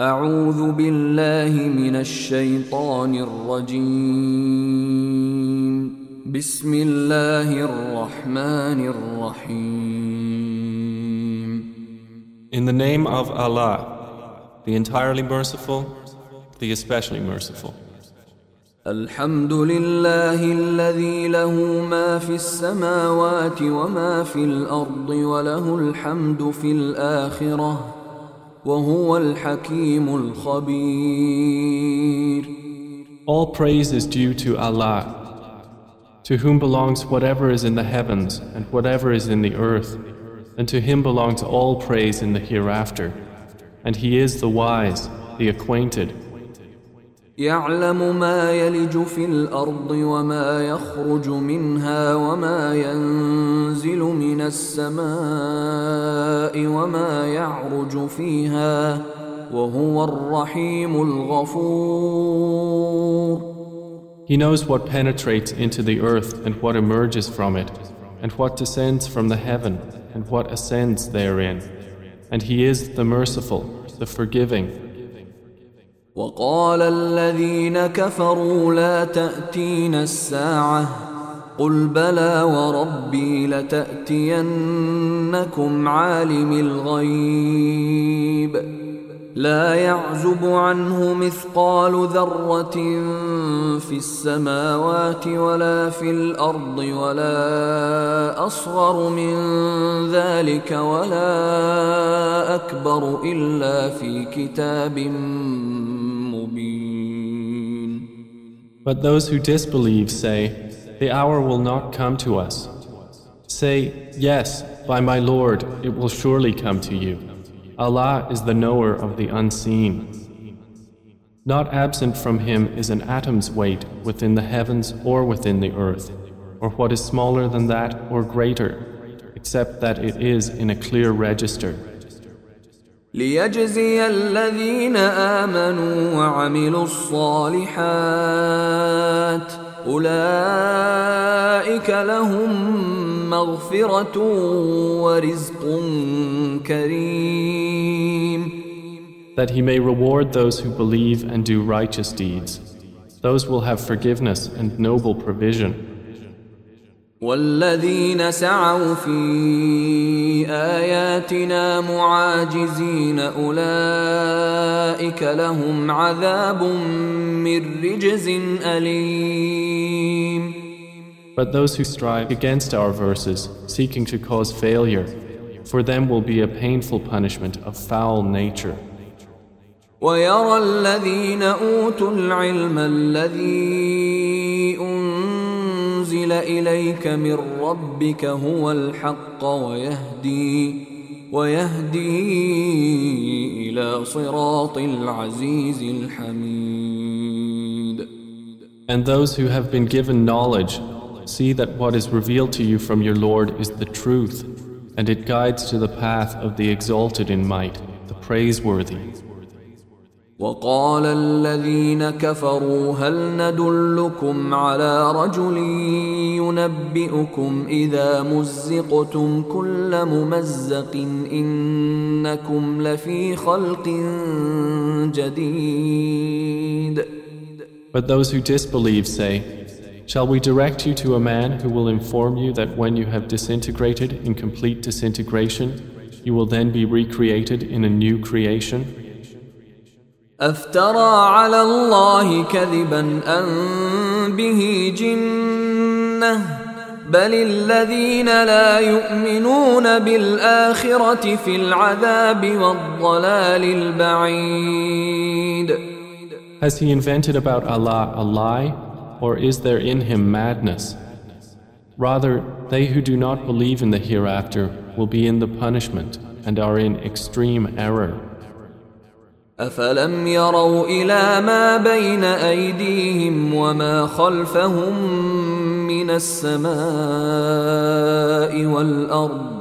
أعوذ بالله من الشيطان الرجيم. بسم الله الرحمن الرحيم. In the name of Allah, the entirely merciful, the especially merciful. الحمد لله الذي له ما في السماوات وما في الأرض وله الحمد في الآخرة وهو الحكيم الخبير All praise is due to Allah, to whom belongs whatever is in the heavens and whatever is in the earth, and to him belongs all praise in the hereafter. And he is the wise, the acquainted. يعلم ما يلج في الأرض وما يخرج منها وما ينزل من السماء وما يعرج فيها وهو الرحيم الغفور He knows what penetrates into the earth and what emerges from it, and what descends from the heaven and what ascends therein. And he is the merciful, the forgiving. وقال الذين كفروا لا تأتين الساعة قل بلى وربي لتأتينكم عالم الغيب لا يعزب عنه مثقال ذرة في السماوات ولا في الأرض ولا أصغر من ذلك ولا أكبر إلا في كتاب مبين But those who disbelieve say, The hour will not come to us. Say, Yes, by my Lord, it will surely come to you. Allah is the knower of the unseen. Not absent from Him is an atom's weight within the heavens or within the earth, or what is smaller than that or greater, except that it is in a clear register. ليجزي الذين آمنوا وعملوا الصالحات أولئك لهم مغفرة ورزق كريم That He may reward those who believe and do righteous deeds. Those will have forgiveness and noble provision. والذين سعوا في آياتنا معاجزين أولئك لهم عذاب من رجز أليم But those who strive against our verses, seeking to cause failure, for them will be a painful punishment of foul nature. ويرى الذين أوتوا العلم الذي أنزل إليك من ربك هو الحق ويهدي ويهدي إلى صراط العزيز الحميد And those who have been given knowledge see that what is revealed to you from your Lord is the truth, and it guides to the path of the exalted in might, the praiseworthy. وقال الذين كفروا هل ندلكم على رجل ينبئكم إذا مزقتم كل ممزق إنكم لفي خلق جديد But those who disbelieve say, Shall we direct you to a man who will inform you that when you have disintegrated in complete disintegration, you will then be recreated in a new creation? أفترى على الله كذبا أم به جنة بل الذين لا يؤمنون بالآخرة في العذاب والضلال البعيد Has he invented about Allah a lie, or is there in him madness? Rather, they who do not believe in the hereafter will be in the punishment and are in extreme error. أفلم يروا إلى ما بين أيديهم وما خلفهم من السماء والأرض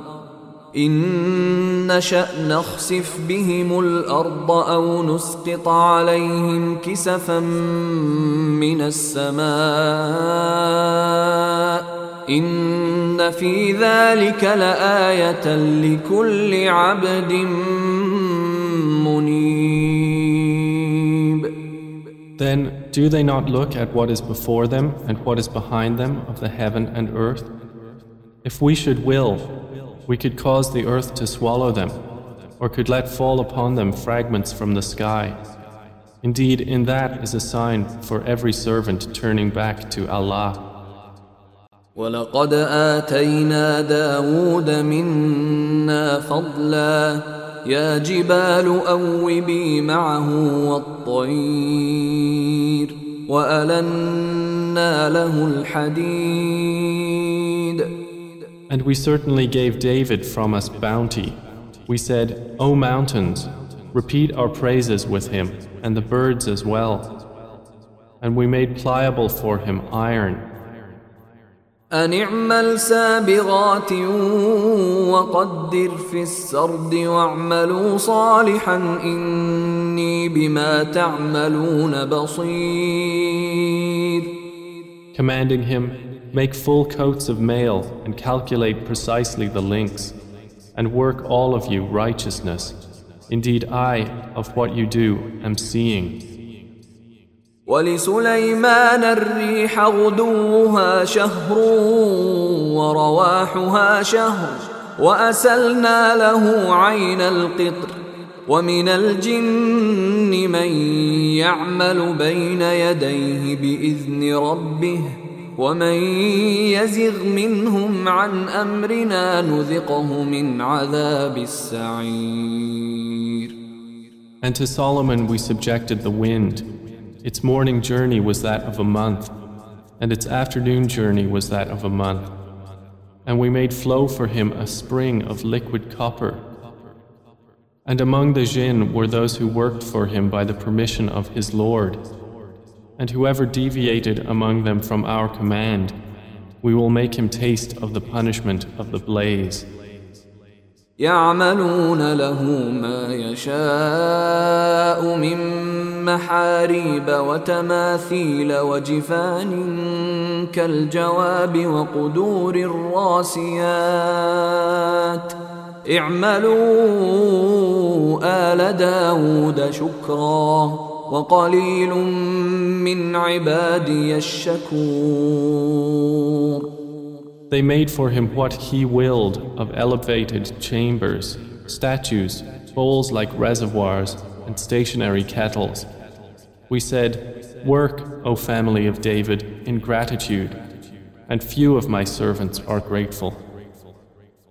إن نشأ نخسف بهم الأرض أو نسقط عليهم كسفا من السماء إن في ذلك لآية لكل عبد منيب Then do they not look at what is before them and what is behind them of the heaven and earth? If we should will, we could cause the earth to swallow them, or could let fall upon them fragments from the sky. Indeed, in that is a sign for every servant turning back to Allah. ولقد آتينا داود منا فضلا يا جبال أوبي معه والطير وألنا له الحديد And we certainly gave David from us bounty. We said, O mountains, repeat our praises with him, and the birds as well. And we made pliable for him iron أن اعمل سابغات وقدر في السرد واعملوا صالحا إني بما تعملون بصير Commanding him, make full coats of mail and calculate precisely the links, and work all of you righteousness. Indeed, I, of what you do, am seeing. ولسليمان الريح غدوها شهر ورواحها شهر وأسلنا له عين القطر ومن الجن من يعمل بين يديه بإذن ربه ومن يزغ منهم عن أمرنا نذقه من عذاب السعير And to Solomon we subjected the wind Its morning journey was that of a month, and its afternoon journey was that of a month. And we made flow for him a spring of liquid copper. And among the jinn were those who worked for him by the permission of his Lord. And whoever deviated among them from our command, we will make him taste of the punishment of the blaze. يعملون له ما يشاء من محاريب وتماثيل وجفان كالجواب وقدور الراسيات اعملوا آل داود شكرا وقليل من عبادي الشكور They made for him what he willed of elevated chambers, statues, bowls like reservoirs, and stationary kettles. We said, Work, O family of David, in gratitude, and few of my servants are grateful.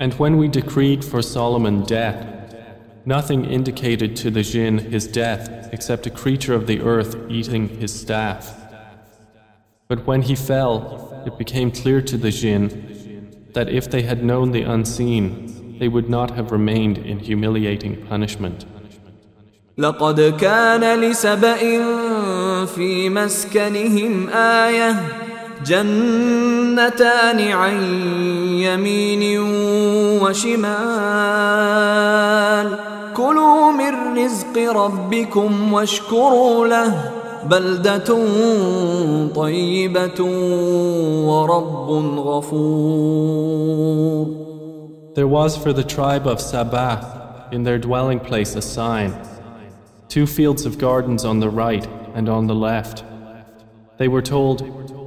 And when we decreed for Solomon death, nothing indicated to the jinn his death except a creature of the earth eating his staff. But when he fell, it became clear to the jinn that if they had known the unseen, they would not have remained in humiliating punishment. لقد كان لسبإ في مسكنهم آية جنتان عن يمين وشمال. كلوا من رزق ربكم واشكروا له. بلدة طيبة ورب غفور. There was for the tribe of Saba in their dwelling place a sign, two fields of gardens on the right and on the left. They were told,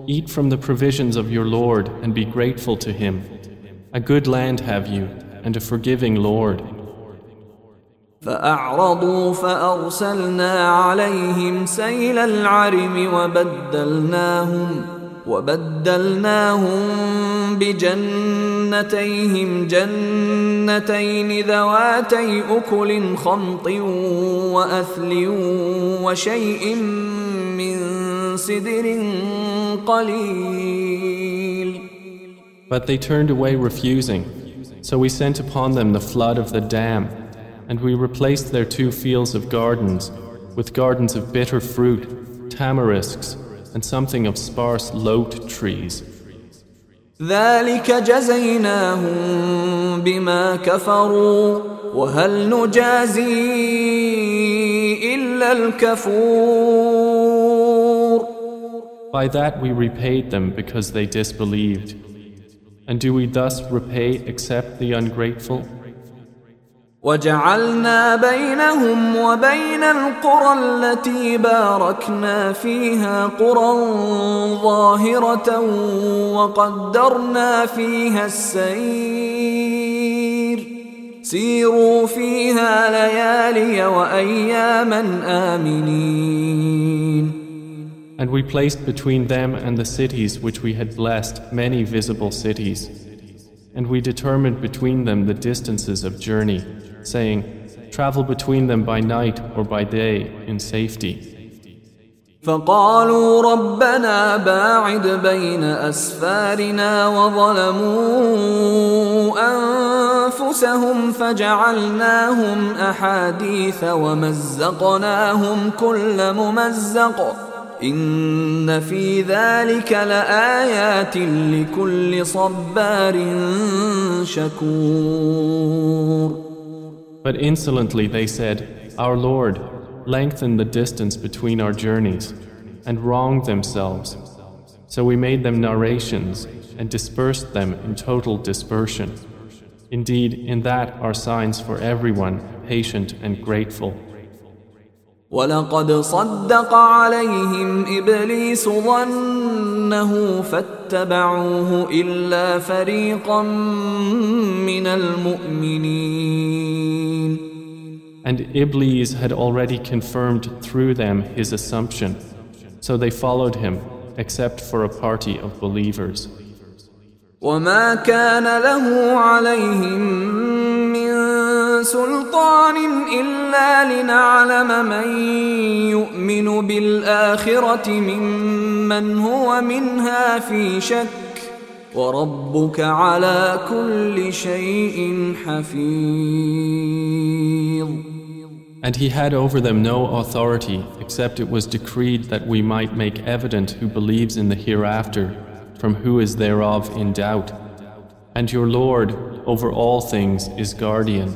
Eat from the provisions of your Lord and be grateful to Him. A good land have you and a forgiving Lord. فأعرضوا فأرسلنا عليهم سيل العرم وبدلناهم وبدلناهم بجنتيهم جنتين ذواتي أكل خمط وأثل وشيء من سدر قليل But they turned away refusing. So we sent upon them the flood of the dam, and we replaced their two fields of gardens with gardens of bitter fruit, tamarisks, and something of sparse lote trees. ذلك جزيناهم بما كفروا وهل نجازي إلا الكفور By that we repaid them because they disbelieved. And do we thus repay except the ungrateful? وجعلنا بينهم وبين القرى التي باركنا فيها قرى ظاهرة وقدرنا فيها السير سيروا فيها ليالي وأياما آمنين And we placed between them and the cities which we had blessed many visible cities. And we determined between them the distances of journey saying, Travel between them by night or by day in safety. فقالوا ربنا باعد بين أسفارنا وظلموا أنفسهم فجعلناهم أحاديث ومزقناهم كل ممزق إن في ذلك لآيات لكل صبار شكور But insolently they said, Our Lord, lengthen the distance between our journeys, and wronged themselves. So we made them narrations and dispersed them in total dispersion. Indeed, in that are signs for everyone patient and grateful. ولقد صدق عليهم إبليس ظنه فاتبعوه إلا فريقا من المؤمنين And Iblis had already confirmed through them his assumption, so they followed him except for a party of believers. وما كان له عليهم سلطان إلا لنعلم من يؤمن بالآخرة ممن هو منها في شك وربك على كل شيء حفيظ And he had over them no authority except it was decreed that we might make evident who believes in the hereafter from who is thereof in doubt. And your Lord over all things is guardian.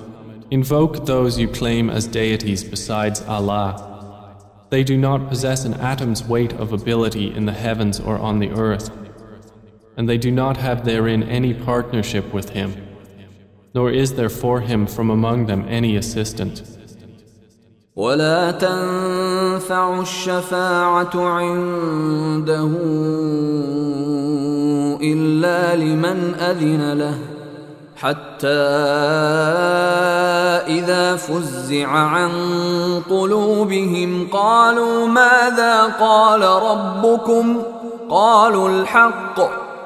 Invoke those you claim as deities besides Allah. They do not possess an atom's weight of ability in the heavens or on the earth, and they do not have therein any partnership with Him, nor is there for Him from among them any assistant. ولا تنفع الشفاعة عنده إلا لمن أذن له حتى إذا فزع عن قلوبهم قالوا ماذا قال ربكم قالوا الحق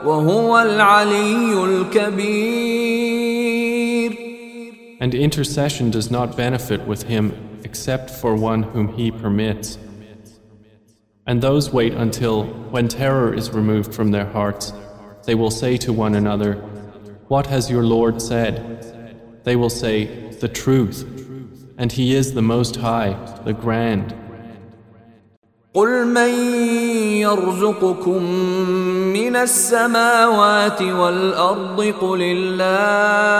وهو العلي الكبير And intercession does not benefit with him except for one whom he permits. And those wait until, when terror is removed from their hearts, they will say to one another, What has your Lord said? They will say, The truth, and He is the Most High, the Grand. قل من يرزقكم من السماوات والأرض قل الله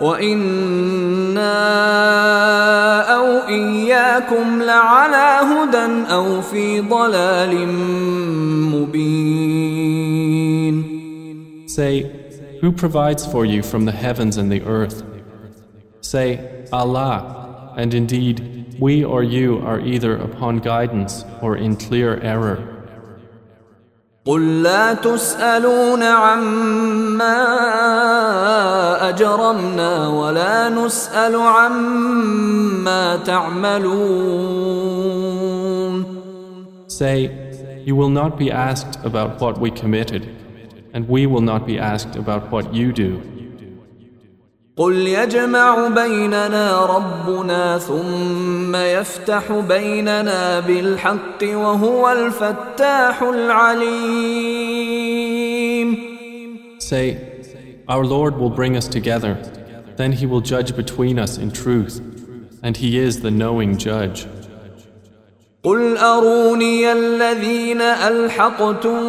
وإنا أو إياكم لعلى هدى أو في ضلال مبين Say, Who provides for you from the heavens and the earth? Say, Allah, and indeed, we or you are either upon guidance or in clear error. قل لا تسألون عما أجرمنا ولا نسأل عما ما تعملون Say, You will not be asked about what we committed, and we will not be asked about what you do. قل يجمع بيننا ربنا ثم يفتح بيننا بالحق وهو الفتاح العليم Say, Our Lord will bring us together, then He will judge between us in truth, and He is the knowing judge. قل أروني الذين ألحقتم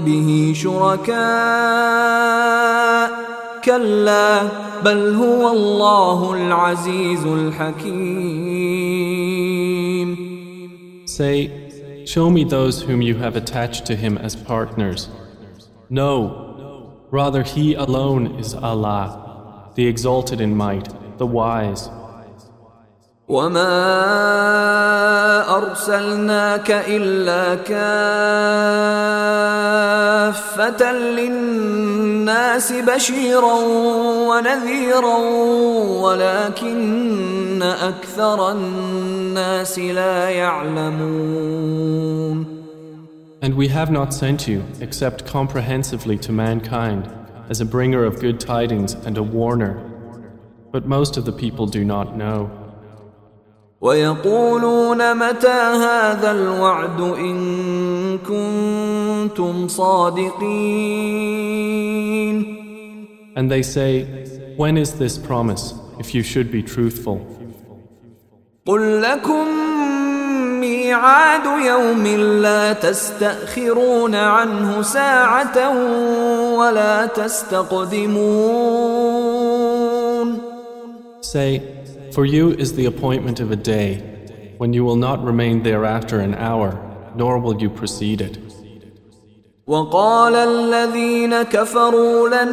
به شركاء كلا بل هو الله العزيز الحكيم Say, Show me those whom you have attached to Him as partners. No, rather He alone is Allah, the exalted in might, the wise. وما أرسلناك إلا كافة للناس بشيرا ونذيرا ولكن أكثر الناس لا يعلمون And we have not sent you except comprehensively to mankind as a bringer of good tidings and a warner. But most of the people do not know. ويقولون متى هذا الوعد إن كنتم صادقين And they say, When is this promise, if you should be truthful? قل لكم ميعاد يوم لا تستأخرون عنه ساعة ولا تستقدمون Say, For you is the appointment of a day when you will not remain thereafter an hour, nor will you precede it. وقال الذين كفروا لن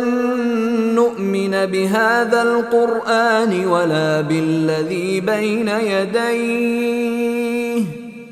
نؤمن بهذا القرآن ولا بالذي بين يديه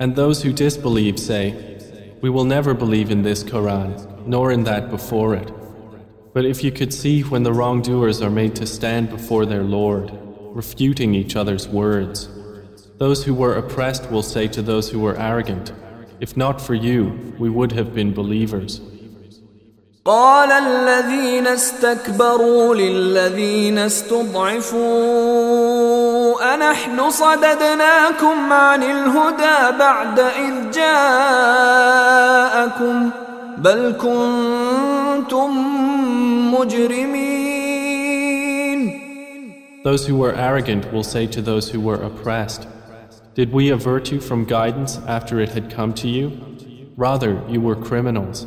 And those who disbelieve say, We will never believe in this Quran, nor in that before it. But if you could see when the wrongdoers are made to stand before their Lord, refuting each other's words, those who were oppressed will say to those who were arrogant, If not for you, we would have been believers. قال الذين استكبروا للذين استضعفوا أنحن صددناكم عن الهدى بعد إذ جاءكم بل كنتم مجرمين Those who were arrogant will say to those who were oppressed, Did we avert you from guidance after it had come to you? Rather, you were criminals.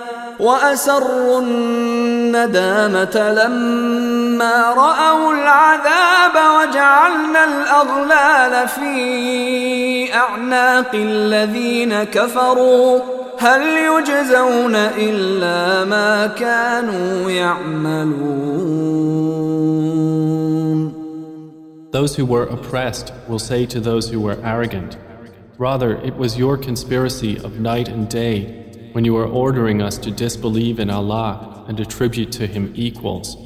وأسروا الندامة لما رأوا العذاب وجعلنا الأغلال في أعناق الذين كفروا هل يجزون إلا ما كانوا يعملون Those who were oppressed will say to those who were arrogant, Rather, it was your conspiracy of night and day when you are ordering us to disbelieve in Allah and attribute to Him equals.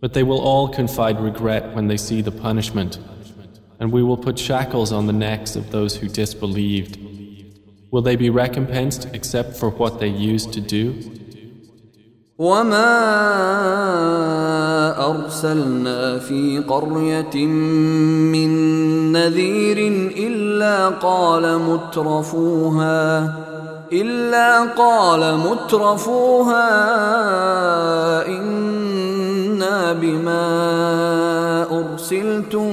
But they will all confide regret when they see the punishment, and we will put shackles on the necks of those who disbelieved. Will they be recompensed except for what they used to do? وما ارسلنا في قَرْيَةٍ من نذير الا قال مترفوها إلا قال مترفوها إنا بما أرسلتم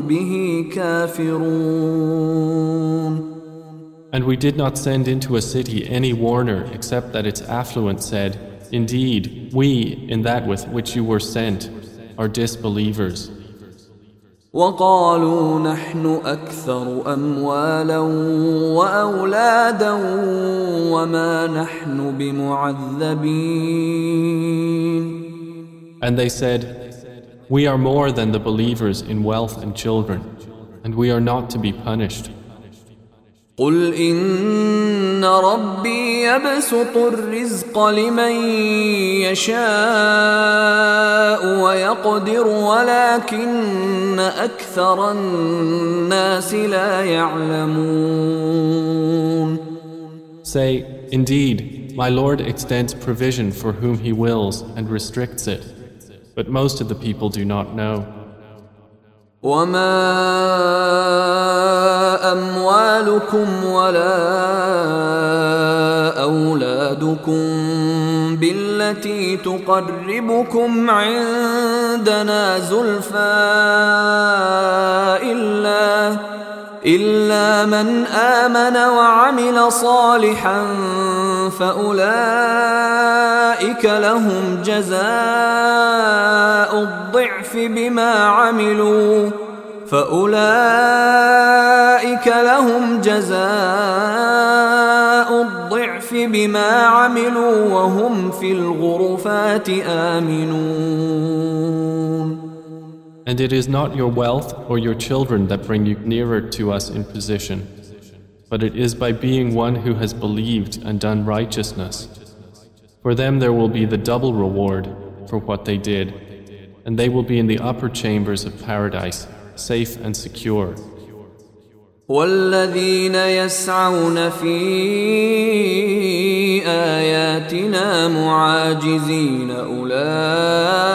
به كافرون And we did not send into a city any warner except that its affluent said, Indeed, we, in that with which you were sent, are disbelievers. وقالوا نحن أكثر أموالا وأولادا وما نحن بمعذبين And they said, We are more than the believers in wealth and children, and we are not to be punished. قل إن ربي يبسط الرزق لمن يشاء ويقدر ولكن أكثر الناس لا يعلمون Say, Indeed, my Lord extends provision for whom He wills and restricts it, but most of the people do not know. وما أموالكم ولا أولادكم بالتي تقربكم عندنا زلفى إلا إلا من آمن وعمل صالحا فأولئك لهم جزاء الضعف بما عملوا فأولئك لهم جزاء الضعف بما عملوا وهم في الغرفات آمنون. And it is not your wealth or your children that bring you nearer to us in position, but it is by being one who has believed and done righteousness. For them there will be the double reward for what they did, and they will be in the upper chambers of paradise, safe and secure. والذين يسعون في آياتنا معاجزين أولئك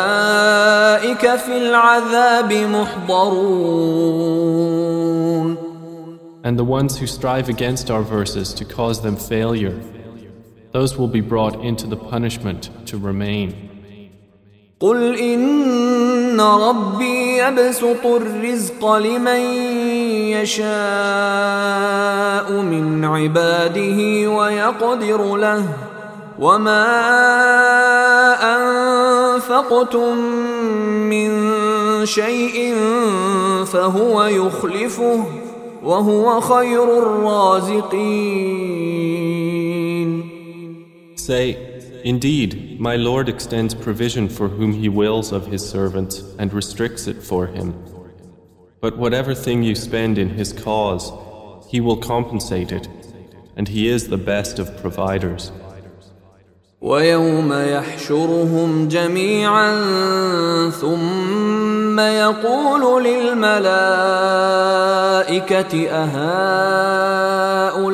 في العذاب محضرون And the ones who strive against our verses to cause them failure, those will be brought into the punishment to remain. قل إن ربي يبسط الرزق لمن يشاء من عباده ويقدر له وما أنفقتم من شيء فهو يخلفه وهو خير الرازقين Say, Indeed, my Lord extends provision for whom He wills of His servants and restricts it for him. But whatever thing you spend in His cause, He will compensate it, and He is the best of providers. ويوم يحشرهم جميعا ثم يقول للملائكة أهؤلاء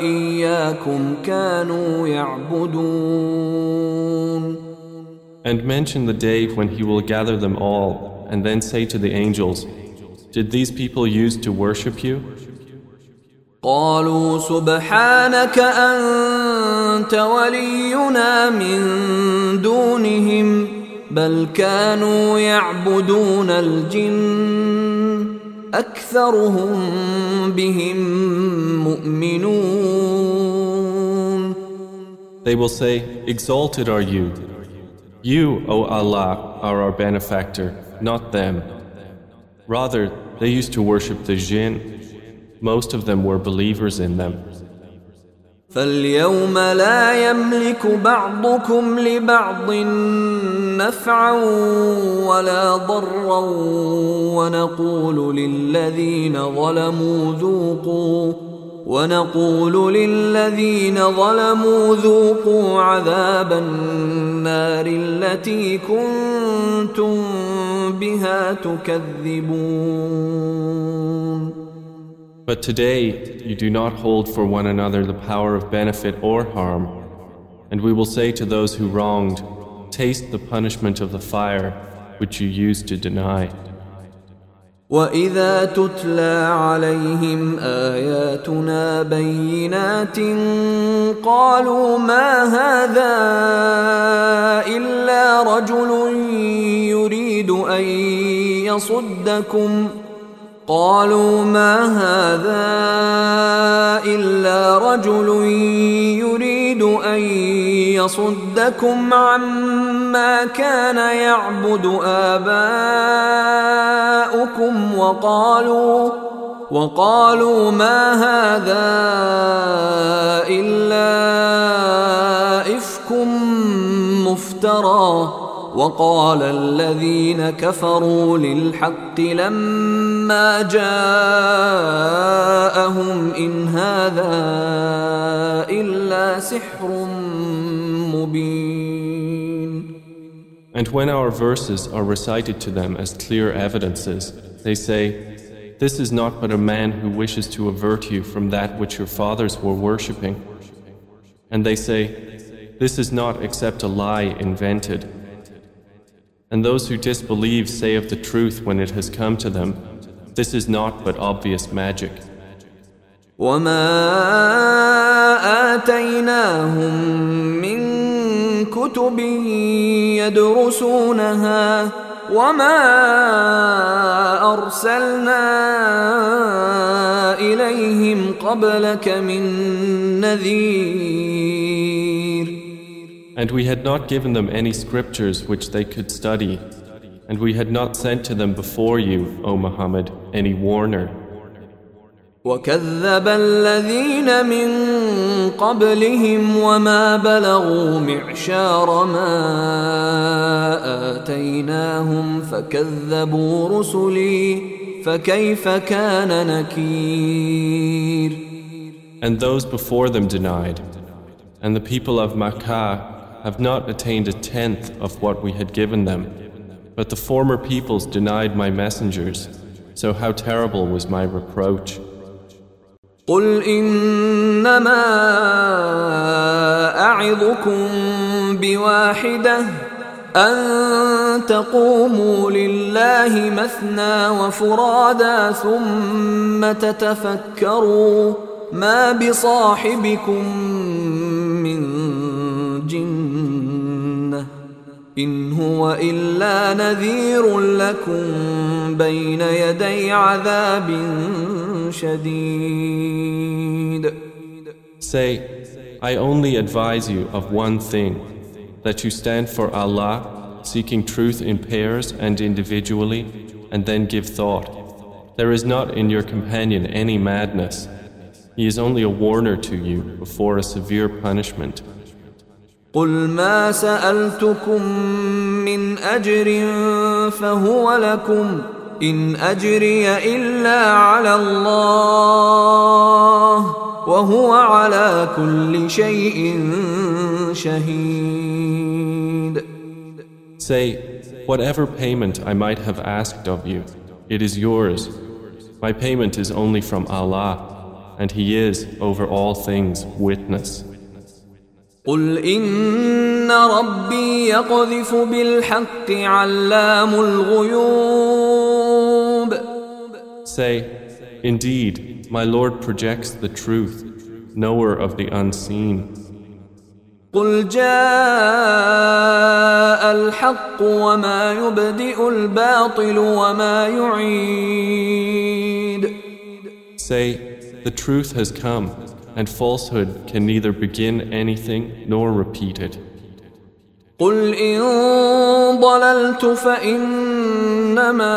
إياكم كانوا يعبدون And mention the day when He will gather them all, and then say to the angels, Did these people use to worship you? قالوا سبحانك أنت ولينا من دونهم بل كانوا يعبدون الجن أكثرهم بهم مؤمنون They will say, Exalted are you. You, O Allah, are our benefactor, not them. Rather, they used to worship the jinn. Most of them were believers in them. فاليوم لا يملك بعضكم لبعض نفعا ولا ضرا ونقول للذين ظلموا ذوقوا ونقول للذين ظلموا ذوقوا عذاب النار التي كنتم بها تكذبون. But today, you do not hold for one another the power of benefit or harm. And we will say to those who wronged, Taste the punishment of the fire which you used to deny. واذا تتلى عليهم اياتنا بينات قالوا ما هذا الا رجل يريد ان يصدكم قالوا ما هذا إلا رجل يريد أن يصدكم عما كان يعبد آباؤكم وقالوا وقالوا ما هذا إلا إفك مفترى وقال الذين كفروا للحق لما جاءهم ان هذا الا سحر مبين And when our verses are recited to them as clear evidences, they say, This is not but a man who wishes to avert you from that which your fathers were worshipping. And they say, This is not except a lie invented. And those who disbelieve say of the truth when it has come to them, This is not but obvious magic. وما أرسلنا إليهم قبلك من نذير And we had not given them any scriptures which they could study, and we had not sent to them before you, O Muhammad, any warner. وكذب الذين من قبلهم وما بلغوا معشار ما آتيناهم فكذبوا رسلي فكيف كان نكير And those before them denied, and the people of Makkah have not attained a tenth of what we had given them. But the former peoples denied my messengers, so how terrible was my reproach. قل إنما أعظكم بواحدة أن تقوموا لله مثنى وفرادا ثم تتفكروا ما بصاحبكم من جنة إن هو إلا نذير لكم بين يدي عذاب شديد Say, I only advise you of one thing, that you stand for Allah, seeking truth in pairs and individually, and then give thought. There is not in your companion any madness. He is only a warner to you before a severe punishment. قل ما سألتكم من أجر فهو لكم إن أجري إلا على الله وهو على كل شيء شهيد Say, whatever payment I might have asked of you, it is yours. My payment is only from Allah, and He is, over all things, witness. قل إن ربي يقذف بالحق علام الغيوب Say, Indeed, my Lord projects the truth, knower of the unseen. قل جاء الحق وما يبدئ الباطل وما يعيد Say, the truth has come and falsehood can neither begin anything nor repeat it. قل إن ضللت فإنما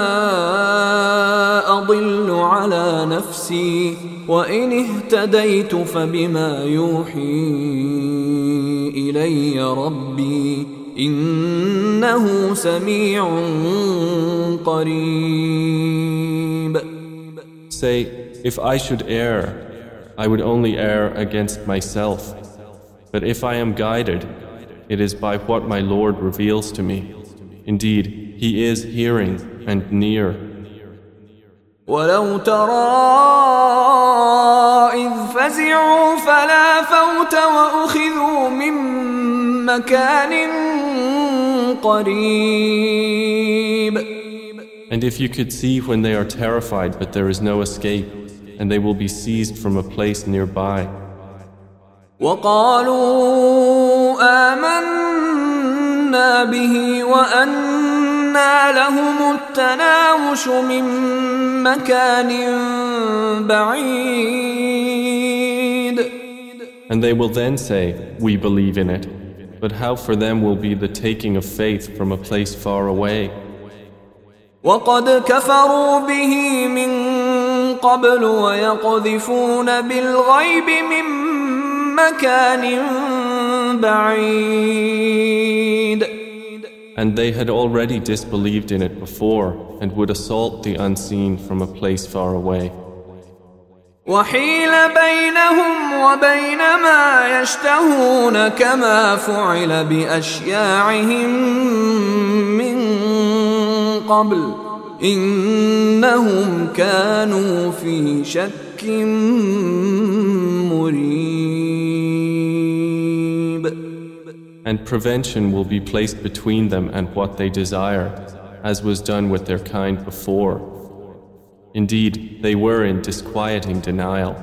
أضل على نفسي وإن اهتديت فبما يوحي إلي ربي إنه سميع قريب Say, if I should err, I would only err against myself. But if I am guided, it is by what my Lord reveals to me. Indeed, He is hearing and near. ولو ترى إذ فزعوا فلا فوت وأخذوا من مكان قريب And if you could see when they are terrified but there is no escape, and they will be seized from a place nearby. وقالوا آمنا به وأنا لهم التناوش من مكان بعيد And they will then say, We believe in it. But how for them will be the taking of faith from a place far away? وقد كفروا به من قبل ويقذفون بالغيب من مكان بعيد And they had already disbelieved in it before and would assault the unseen from a place far away. وحيل بينهم وبين ما يشتهون كما فعل باشياعهم من قبل انهم كانوا في شك مريب And prevention will be placed between them and what they desire, as was done with their kind before. Indeed, they were in disquieting denial.